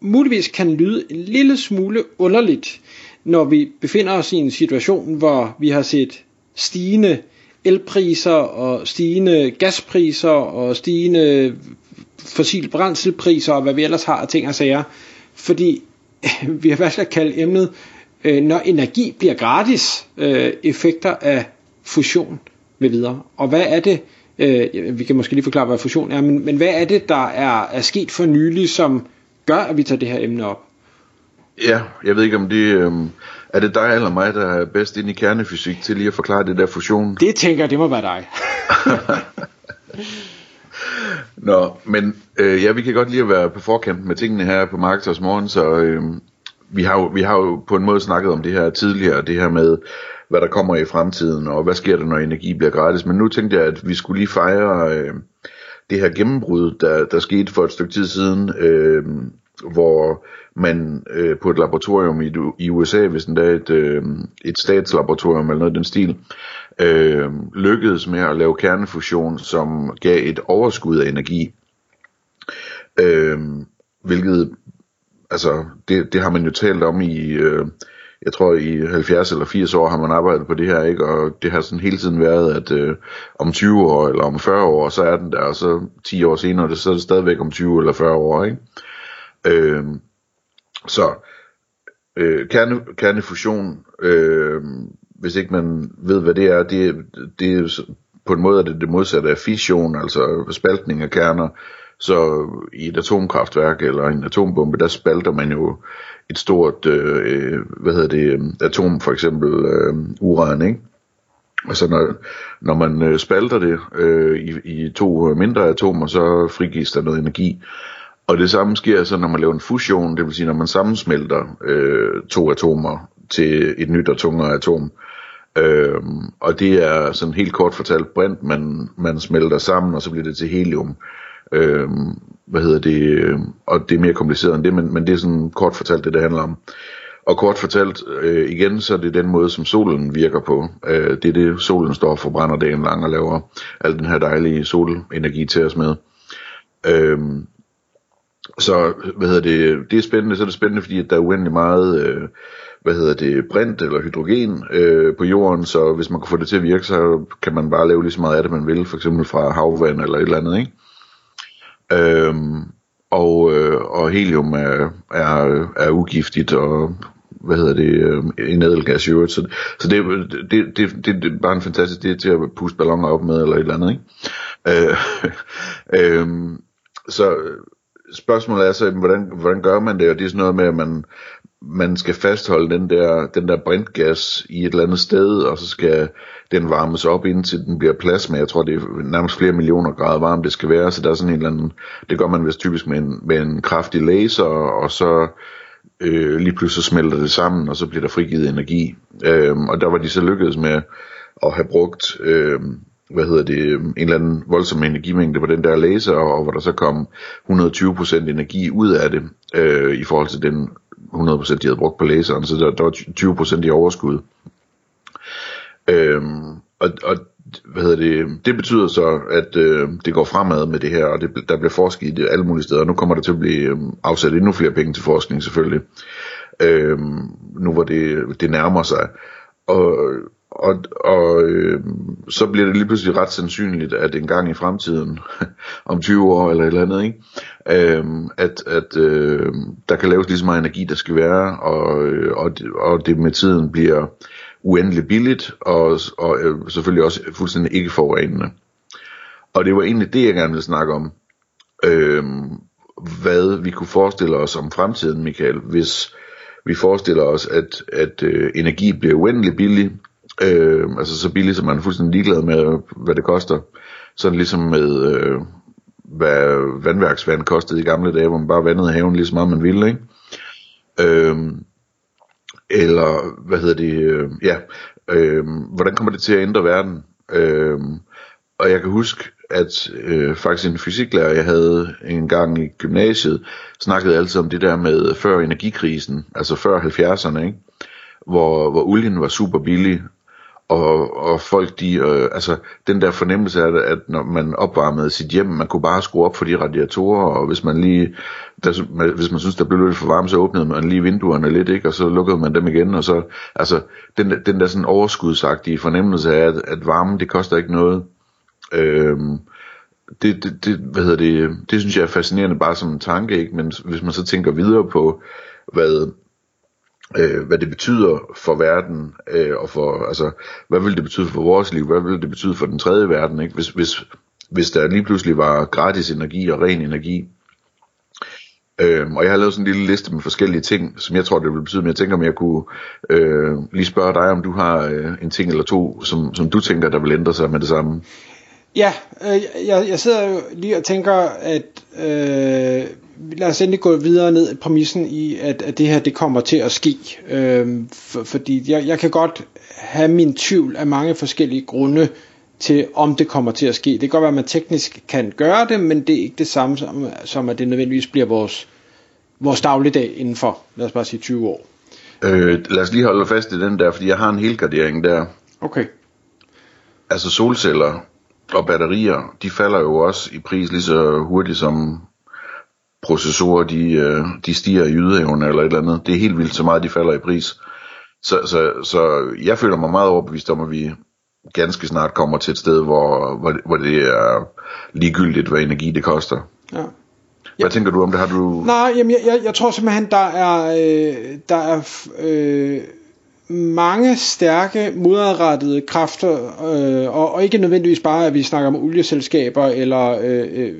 muligvis kan lyde en lille smule underligt, når vi befinder os i en situation, hvor vi har set stigende elpriser og stigende gaspriser og stigende fossil brændselpriser og hvad vi ellers har af ting og sager. Fordi vi har valgt at kalde emnet, øh, når energi bliver gratis, øh, effekter af fusion med videre. Og hvad er det, øh, vi kan måske lige forklare, hvad fusion er, men, men hvad er det, der er, er sket for nylig, som gør, at vi tager det her emne op? Ja, jeg ved ikke om det... Øh, er det dig eller mig, der er bedst ind i kernefysik til lige at forklare det der fusion? Det tænker jeg, det må være dig. Nå, men øh, ja, vi kan godt lide at være på forkant med tingene her på Marketers Morgen, så øh, vi, har jo, vi har jo på en måde snakket om det her tidligere, det her med, hvad der kommer i fremtiden, og hvad sker der, når energi bliver gratis. Men nu tænkte jeg, at vi skulle lige fejre øh, det her gennembrud, der, der skete for et stykke tid siden, øh, hvor man øh, på et laboratorium i, i USA, hvis den er et, øh, et statslaboratorium eller noget i den stil, øh, lykkedes med at lave kernefusion, som gav et overskud af energi. Øh, hvilket, altså, det, det har man jo talt om i, øh, jeg tror i 70 eller 80 år har man arbejdet på det her, ikke? og det har sådan hele tiden været, at øh, om 20 år eller om 40 år, så er den der, og så 10 år senere, så er det stadigvæk om 20 eller 40 år. Ikke? Øh, Øhm, så øh, kerne, kernefusion, øh, hvis ikke man ved, hvad det er, det, det er på en måde er det det modsatte af fission, altså spaltning af kerner. Så i et atomkraftværk eller en atombombe, der spalter man jo et stort, øh, hvad hedder det, øh, atom, for eksempel øh, uran, ikke? Og så når, når man øh, spalter det øh, i, i to øh, mindre atomer, så frigives der noget energi. Og det samme sker så, når man laver en fusion, det vil sige, når man sammensmelter øh, to atomer til et nyt og tungere atom. Øh, og det er sådan helt kort fortalt brint, man, man smelter sammen, og så bliver det til helium. Øh, hvad hedder det? Og det er mere kompliceret end det, men, men det er sådan kort fortalt det, det handler om. Og kort fortalt øh, igen, så er det den måde, som solen virker på. Øh, det er det, solen står for, brænder dagen lang og laver al den her dejlige solenergi til os med. Øh, så, hvad hedder det, det er spændende, så er det spændende, fordi at der er uendelig meget, øh, hvad hedder det, brint eller hydrogen øh, på jorden, så hvis man kan få det til at virke, så kan man bare lave lige så meget af det, man vil, for eksempel fra havvand eller et eller andet, ikke? Øhm, og, øh, og helium er, er, er ugiftigt, og hvad hedder det, øh, en edelgas i øvrigt, så, så det, det, det, det, det er bare en fantastisk, det til at puste balloner op med, eller et eller andet, ikke? Øh, øh, så spørgsmålet er så, hvordan, hvordan gør man det, og det er sådan noget med, at man, man skal fastholde den der, den der brintgas i et eller andet sted, og så skal den varmes op, indtil den bliver plasma. Jeg tror, det er nærmest flere millioner grader varmt, det skal være, så der er sådan en eller anden, det gør man vist typisk med en, med en kraftig laser, og så øh, lige pludselig smelter det sammen, og så bliver der frigivet energi. Øh, og der var de så lykkedes med at have brugt øh, hvad hedder det, øhm, en eller anden voldsom energimængde på den der laser, og hvor der så kom 120% energi ud af det, øh, i forhold til den 100% de havde brugt på laseren, så der, der var 20% i overskud. Øhm, og, og hvad hedder det, det betyder så, at øh, det går fremad med det her, og det, der bliver forsket i det alle mulige steder, og nu kommer der til at blive øh, afsat endnu flere penge til forskning selvfølgelig, øh, nu hvor det, det nærmer sig. Og, og, og øh, så bliver det lige pludselig ret sandsynligt, at en gang i fremtiden, om 20 år eller et eller andet, ikke? Øh, at, at øh, der kan laves lige så meget energi, der skal være, og, øh, og, og det med tiden bliver uendelig billigt, og, og øh, selvfølgelig også fuldstændig ikke forurenende. Og det var egentlig det, jeg gerne ville snakke om. Øh, hvad vi kunne forestille os om fremtiden, Michael, hvis vi forestiller os, at, at øh, energi bliver uendelig billig, Øh, altså så billigt, som man er fuldstændig ligeglad med, hvad det koster. Sådan ligesom med, øh, hvad vandværksvand kostede i gamle dage, hvor man bare vandede haven lige så meget man ville, ikke? Øh, eller hvad hedder det, øh, ja, øh, hvordan kommer det til at ændre verden? Øh, og jeg kan huske, at øh, faktisk en fysiklærer, jeg havde en gang i gymnasiet, snakkede altid om det der med før energikrisen, altså før 70'erne, ikke? Hvor, hvor olien var super billig, og, og folk de, øh, altså den der fornemmelse af det, at når man opvarmede sit hjem, man kunne bare skrue op for de radiatorer, og hvis man lige, der, hvis man synes, der blev lidt for varmt, så åbnede man lige vinduerne lidt, ikke, og så lukkede man dem igen, og så, altså den, den der sådan overskudsagtige fornemmelse af, at, at varme, det koster ikke noget, øhm, det, det, det, hvad hedder det, det synes jeg er fascinerende bare som en tanke, ikke? men hvis man så tænker videre på, hvad, øh, hvad det betyder for verden, øh, og for, altså, hvad vil det betyde for vores liv, hvad vil det betyde for den tredje verden, ikke? Hvis, hvis, hvis der lige pludselig var gratis energi og ren energi, Øh, og jeg har lavet sådan en lille liste med forskellige ting, som jeg tror, det vil betyde, men jeg tænker, om jeg kunne øh, lige spørge dig, om du har øh, en ting eller to, som, som du tænker, der vil ændre sig med det samme. Ja, øh, jeg, jeg sidder jo lige og tænker, at øh, lad os endelig gå videre ned i præmissen i, at, at det her det kommer til at ske. Øh, for, fordi jeg, jeg kan godt have min tvivl af mange forskellige grunde til, om det kommer til at ske. Det kan godt være, at man teknisk kan gøre det, men det er ikke det samme som, som at det nødvendigvis bliver vores, vores dagligdag inden for, lad os bare sige 20 år. Øh, lad os lige holde fast i den der, fordi jeg har en helgardering der. Okay. Altså solceller og batterier, de falder jo også i pris lige så hurtigt som processorer, de, øh, de stiger i ydeevne eller et eller andet. Det er helt vildt så meget, de falder i pris. Så, så, så jeg føler mig meget overbevist om, at vi ganske snart kommer til et sted, hvor, hvor, hvor det er ligegyldigt, hvad energi det koster. Ja. Hvad ja. tænker du om det? Har du... Nej, jamen, jeg, jeg, jeg tror simpelthen, der er, øh, der er øh, mange stærke modrettede kræfter, øh, og, og ikke nødvendigvis bare, at vi snakker om olieselskaber eller øh, øh,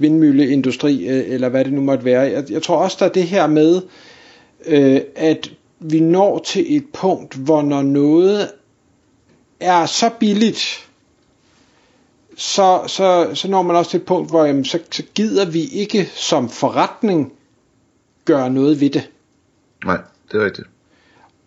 vindmølleindustri, øh, eller hvad det nu måtte være. Jeg, jeg tror også, der er det her med, øh, at vi når til et punkt, hvor når noget er så billigt, så, så, så når man også til et punkt, hvor jamen, så, så gider vi ikke som forretning gøre noget ved det. Nej, det er rigtigt.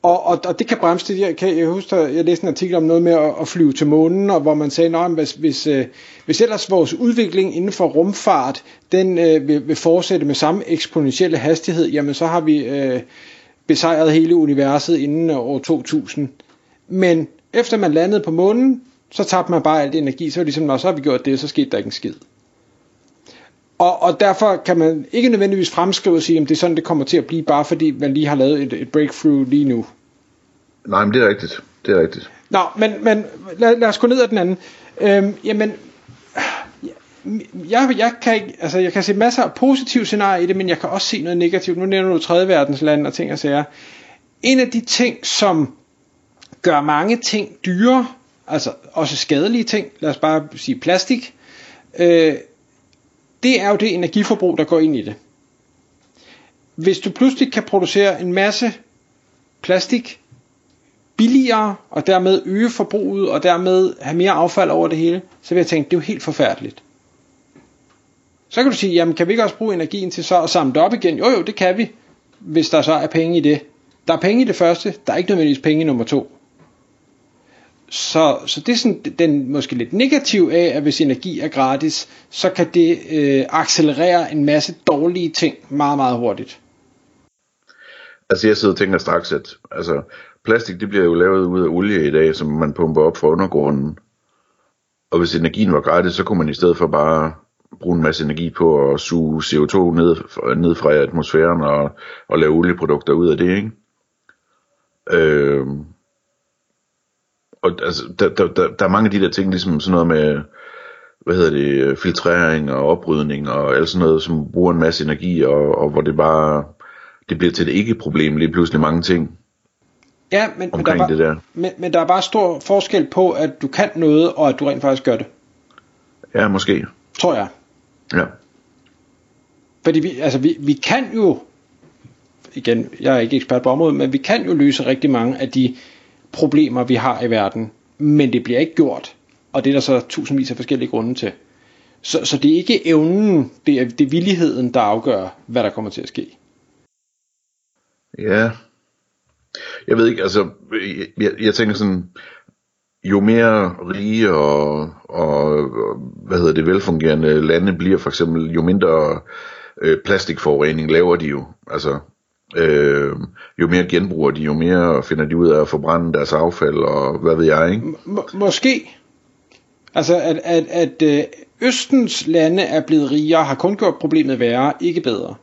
Og, og, og det kan bremse det. Jeg, kan, jeg husker, jeg læste en artikel om noget med at, at flyve til månen, og hvor man sagde, at hvis, hvis, øh, hvis ellers vores udvikling inden for rumfart, den øh, vil, vil fortsætte med samme eksponentielle hastighed, jamen så har vi øh, besejret hele universet inden øh, år 2000. Men efter man landede på månen, så tabte man bare alt energi, så var det ligesom, når så har vi gjort det, så skete der ikke en skid. Og, og derfor kan man ikke nødvendigvis fremskrive og sige, at det er sådan, det kommer til at blive, bare fordi man lige har lavet et, et breakthrough lige nu. Nej, men det er rigtigt. Det er rigtigt. Nå, men, men lad, lad os gå ned ad den anden. Øhm, jamen, jeg, jeg, kan ikke, altså jeg kan se masser af positive scenarier i det, men jeg kan også se noget negativt. Nu nævner du tredje verdensland og ting og sager. En af de ting, som gør mange ting dyre, altså også skadelige ting, lad os bare sige plastik, øh, det er jo det energiforbrug, der går ind i det. Hvis du pludselig kan producere en masse plastik billigere, og dermed øge forbruget, og dermed have mere affald over det hele, så vil jeg tænke, det er jo helt forfærdeligt. Så kan du sige, jamen kan vi ikke også bruge energien til så at samle det op igen? Jo jo, det kan vi, hvis der så er penge i det. Der er penge i det første, der er ikke nødvendigvis penge i nummer to. Så, så det er sådan den måske lidt negativ af, at hvis energi er gratis, så kan det øh, accelerere en masse dårlige ting meget, meget hurtigt. Altså jeg sidder og tænker straks, at altså, plastik det bliver jo lavet ud af olie i dag, som man pumper op fra undergrunden. Og hvis energien var gratis, så kunne man i stedet for bare bruge en masse energi på at suge CO2 ned, ned fra atmosfæren og, og lave olieprodukter ud af det, ikke? Øh, og altså, der, der, der, der er mange af de der ting, ligesom sådan noget med, hvad hedder det, filtrering og oprydning og alt sådan noget, som bruger en masse energi, og, og hvor det bare, det bliver til et ikke-problem lige pludselig mange ting. Ja, men, men, der er bare, det der. Men, men der er bare stor forskel på, at du kan noget, og at du rent faktisk gør det. Ja, måske. Tror jeg. Ja. Fordi vi, altså vi, vi kan jo, igen, jeg er ikke ekspert på området, men vi kan jo løse rigtig mange af de problemer, vi har i verden, men det bliver ikke gjort. Og det er der så tusindvis af forskellige grunde til. Så, så det er ikke evnen, det er, det er villigheden, der afgør, hvad der kommer til at ske. Ja. Jeg ved ikke, altså, jeg, jeg tænker sådan, jo mere rige og, og, hvad hedder det, velfungerende lande bliver for eksempel, jo mindre øh, plastikforurening laver de jo. Altså, øh, jo mere genbruger de, jo mere finder de ud af at forbrænde deres affald, og hvad ved jeg, ikke? Må, måske. Altså, at, at, at øh, Østens lande er blevet rigere, har kun gjort problemet værre, ikke bedre.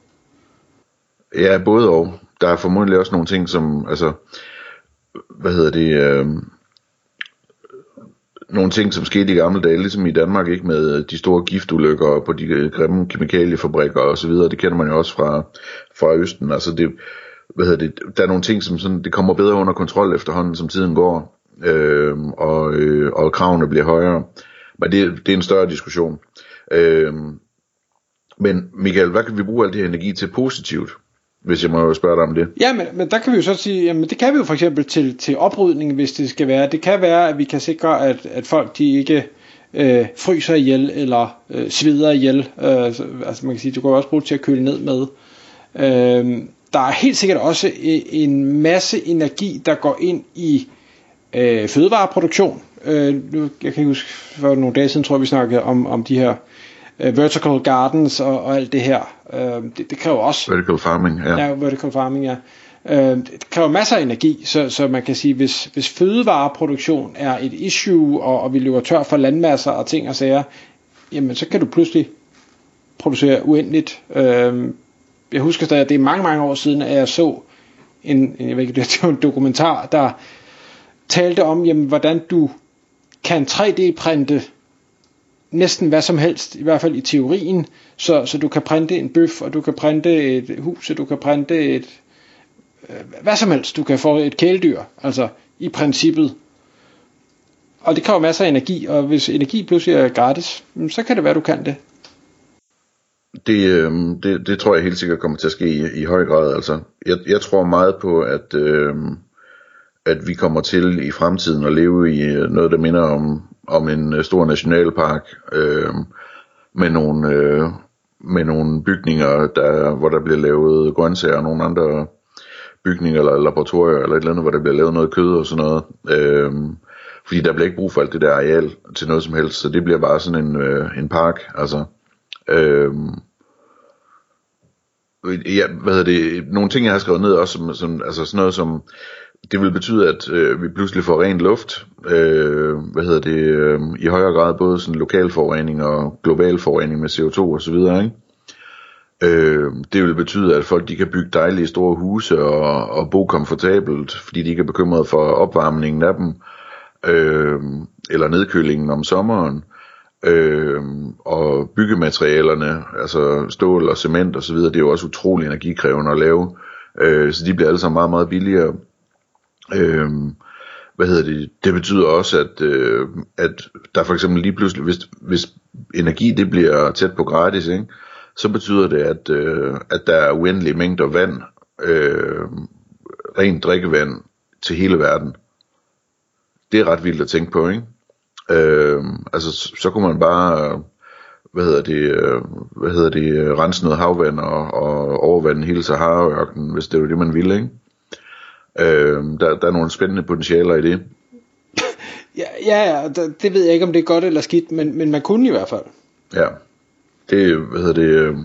Ja, både og. Der er formodentlig også nogle ting, som, altså, hvad hedder det, øh, nogle ting, som skete i gamle dage, ligesom i Danmark, ikke med øh, de store giftulykker på de øh, grimme kemikaliefabrikker og så videre. Det kender man jo også fra, fra Østen. Altså det, hvad hedder det, der er nogle ting, som sådan, det kommer bedre under kontrol efterhånden, som tiden går, øh, og, øh, og kravene bliver højere. Men det, det er en større diskussion. Øh, men Michael, hvad kan vi bruge al det her energi til positivt? Hvis jeg må spørge dig om det. Ja, men, men der kan vi jo så sige, jamen det kan vi jo for eksempel til, til oprydning, hvis det skal være. Det kan være, at vi kan sikre, at, at folk de ikke øh, fryser ihjel eller øh, sveder ihjel. Øh, altså man kan sige, du kan også bruge det til at køle ned med. Øh, der er helt sikkert også e, en masse energi, der går ind i øh, fødevareproduktion. Øh, nu, jeg kan ikke huske, for nogle dage siden tror jeg, vi snakkede om, om de her uh, vertical gardens og, og alt det her. Uh, det, det kræver også... Vertical farming, ja. Ja, vertical farming, ja. Uh, det kræver masser af energi, så, så man kan sige, hvis, hvis fødevareproduktion er et issue, og, og vi løber tør for landmasser og ting og sager, jamen så kan du pludselig producere uendeligt. Uh, jeg husker stadig, at det er mange, mange år siden, at jeg så en, jeg ved ikke, det var en dokumentar, der talte om, jamen, hvordan du kan 3D-printe næsten hvad som helst, i hvert fald i teorien, så, så du kan printe en bøf, og du kan printe et hus, og du kan printe et, øh, hvad som helst, du kan få et kæledyr, altså i princippet. Og det kræver masser af energi, og hvis energi pludselig er gratis, så kan det være, du kan det. Det, øh, det, det tror jeg helt sikkert kommer til at ske i, i høj grad. Altså, jeg, jeg tror meget på, at, øh, at vi kommer til i fremtiden at leve i øh, noget, der minder om om en øh, stor nationalpark øh, med nogle øh, med nogle bygninger, der, hvor der bliver lavet grøntsager og nogle andre bygninger eller laboratorier eller et eller andet, hvor der bliver lavet noget kød og sådan noget. Øh, fordi der bliver ikke brug for alt det der areal til noget som helst, så det bliver bare sådan en, øh, en park. Altså, øh, ja, hvad hedder det, nogle ting jeg har skrevet ned også, som, som altså sådan noget som det vil betyde, at øh, vi pludselig får ren luft, øh, hvad hedder det, øh, i højere grad både sådan lokal forurening og global forurening med CO2 og så videre, ikke? Øh, det vil betyde, at folk de kan bygge dejlige store huse og, og bo komfortabelt, fordi de ikke er bekymret for opvarmningen af dem, øh, eller nedkølingen om sommeren, øh, og byggematerialerne, altså stål og cement og så videre, det er jo også utrolig energikrævende at lave, øh, så de bliver alle sammen meget, meget billigere. Øh, hvad hedder det, det betyder også, at, øh, at der for eksempel lige pludselig, hvis, hvis energi det bliver tæt på gratis, ikke, så betyder det, at, øh, at der er uendelige mængder vand, øh, rent drikkevand til hele verden. Det er ret vildt at tænke på, ikke? Øh, altså, så kunne man bare, øh, hvad hedder det, øh, hvad hedder det, rense noget havvand og, og overvande hele Sahara-ørkenen, hvis det var det, man ville, ikke? Øh, der, der er nogle spændende potentialer i det. ja, ja, det ved jeg ikke, om det er godt eller skidt, men, men man kunne i hvert fald. Ja, det, hvad hedder det, øh,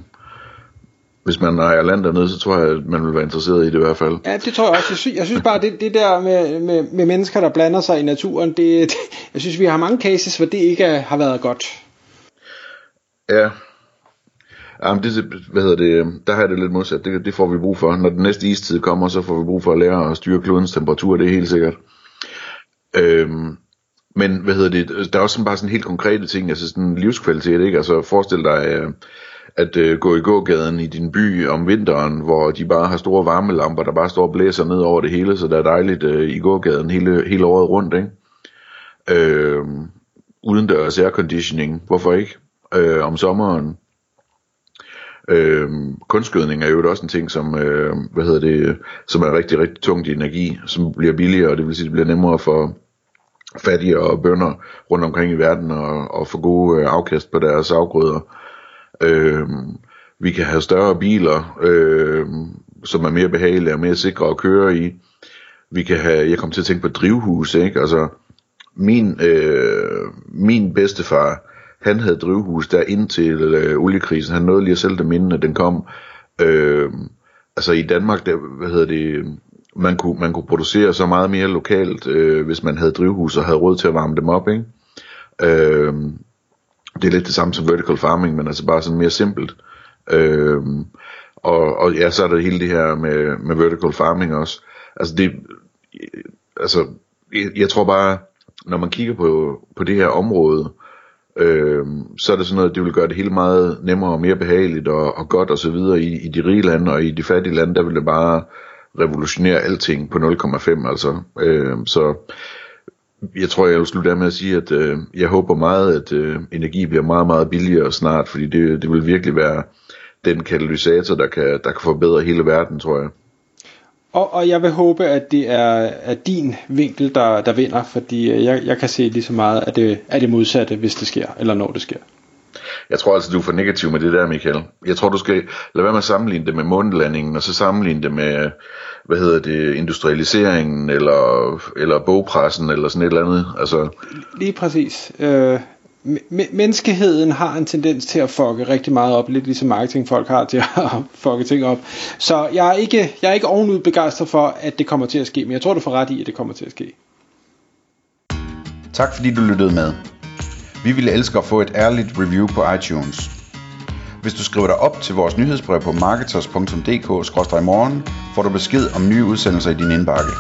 hvis man ejer land dernede, så tror jeg, at man vil være interesseret i det i hvert fald. Ja, det tror jeg også. Jeg synes, jeg synes bare, det, det der med, med, med mennesker, der blander sig i naturen, det, det, jeg synes, vi har mange cases, hvor det ikke har været godt. Ja, Jamen, det, hvad hedder det, der har jeg det lidt modsat. Det, det får vi brug for. Når den næste istid kommer, så får vi brug for at lære at styre klodens temperatur, det er helt sikkert. Øhm, men hvad hedder det, der er også sådan bare sådan helt konkrete ting, altså sådan livskvalitet, ikke? Altså forestil dig øh, at øh, gå i gågaden i din by om vinteren, hvor de bare har store varmelamper, der bare står og blæser ned over det hele, så der er dejligt øh, i gågaden hele, hele året rundt, ikke? Øhm, uden dørs airconditioning, hvorfor ikke? Øh, om sommeren, Øh, kunstgødning er jo også en ting, som, øh, hvad hedder det, som er rigtig, rigtig tungt i energi, som bliver billigere, og det vil sige, det bliver nemmere for fattige og bønder rundt omkring i verden og, og få gode øh, afkast på deres afgrøder. Øh, vi kan have større biler, øh, som er mere behagelige og mere sikre at køre i. vi kan have, jeg kom til at tænke på drivhus, ikke? Altså, min, øh, min bedstefar, han havde drivhus der indtil øh, oliekrisen. Han nåede lige at sælge dem inden, at den kom. Øh, altså i Danmark, der, hvad hedder det, man kunne, man kunne producere så meget mere lokalt, øh, hvis man havde drivhus og havde råd til at varme dem op, ikke? Øh, det er lidt det samme som vertical farming, men altså bare sådan mere simpelt. Øh, og, og ja, så er der hele det her med, med vertical farming også. Altså det, altså, jeg, jeg tror bare, når man kigger på, på det her område, øh, så er det sådan noget, det vil gøre det hele meget nemmere og mere behageligt og, og godt og så videre i, i de rige lande, og i de fattige lande, der vil det bare revolutionere alting på 0,5 altså. Øh, så jeg tror, jeg vil slutte af med at sige, at øh, jeg håber meget, at øh, energi bliver meget, meget billigere snart, fordi det, det vil virkelig være den katalysator, der kan, der kan forbedre hele verden, tror jeg. Og, og jeg vil håbe, at det er, er din vinkel, der, der vinder, fordi øh, jeg, jeg kan se lige så meget af det, af det modsatte, hvis det sker, eller når det sker. Jeg tror altså, du er for negativ med det der, Michael. Jeg tror, du skal lade være med at sammenligne det med månelandingen, og så sammenligne det med, hvad hedder det, industrialiseringen, eller, eller bogpressen, eller sådan et eller andet. Altså... Lige præcis. Øh, menneskeheden har en tendens til at fucke rigtig meget op, lidt ligesom marketingfolk har til at fucke ting op. Så jeg er ikke, jeg er ikke ovenud begejstret for, at det kommer til at ske, men jeg tror, du får ret i, at det kommer til at ske. Tak fordi du lyttede med. Vi ville elske at få et ærligt review på iTunes. Hvis du skriver dig op til vores nyhedsbrev på marketers.dk-morgen, får du besked om nye udsendelser i din indbakke.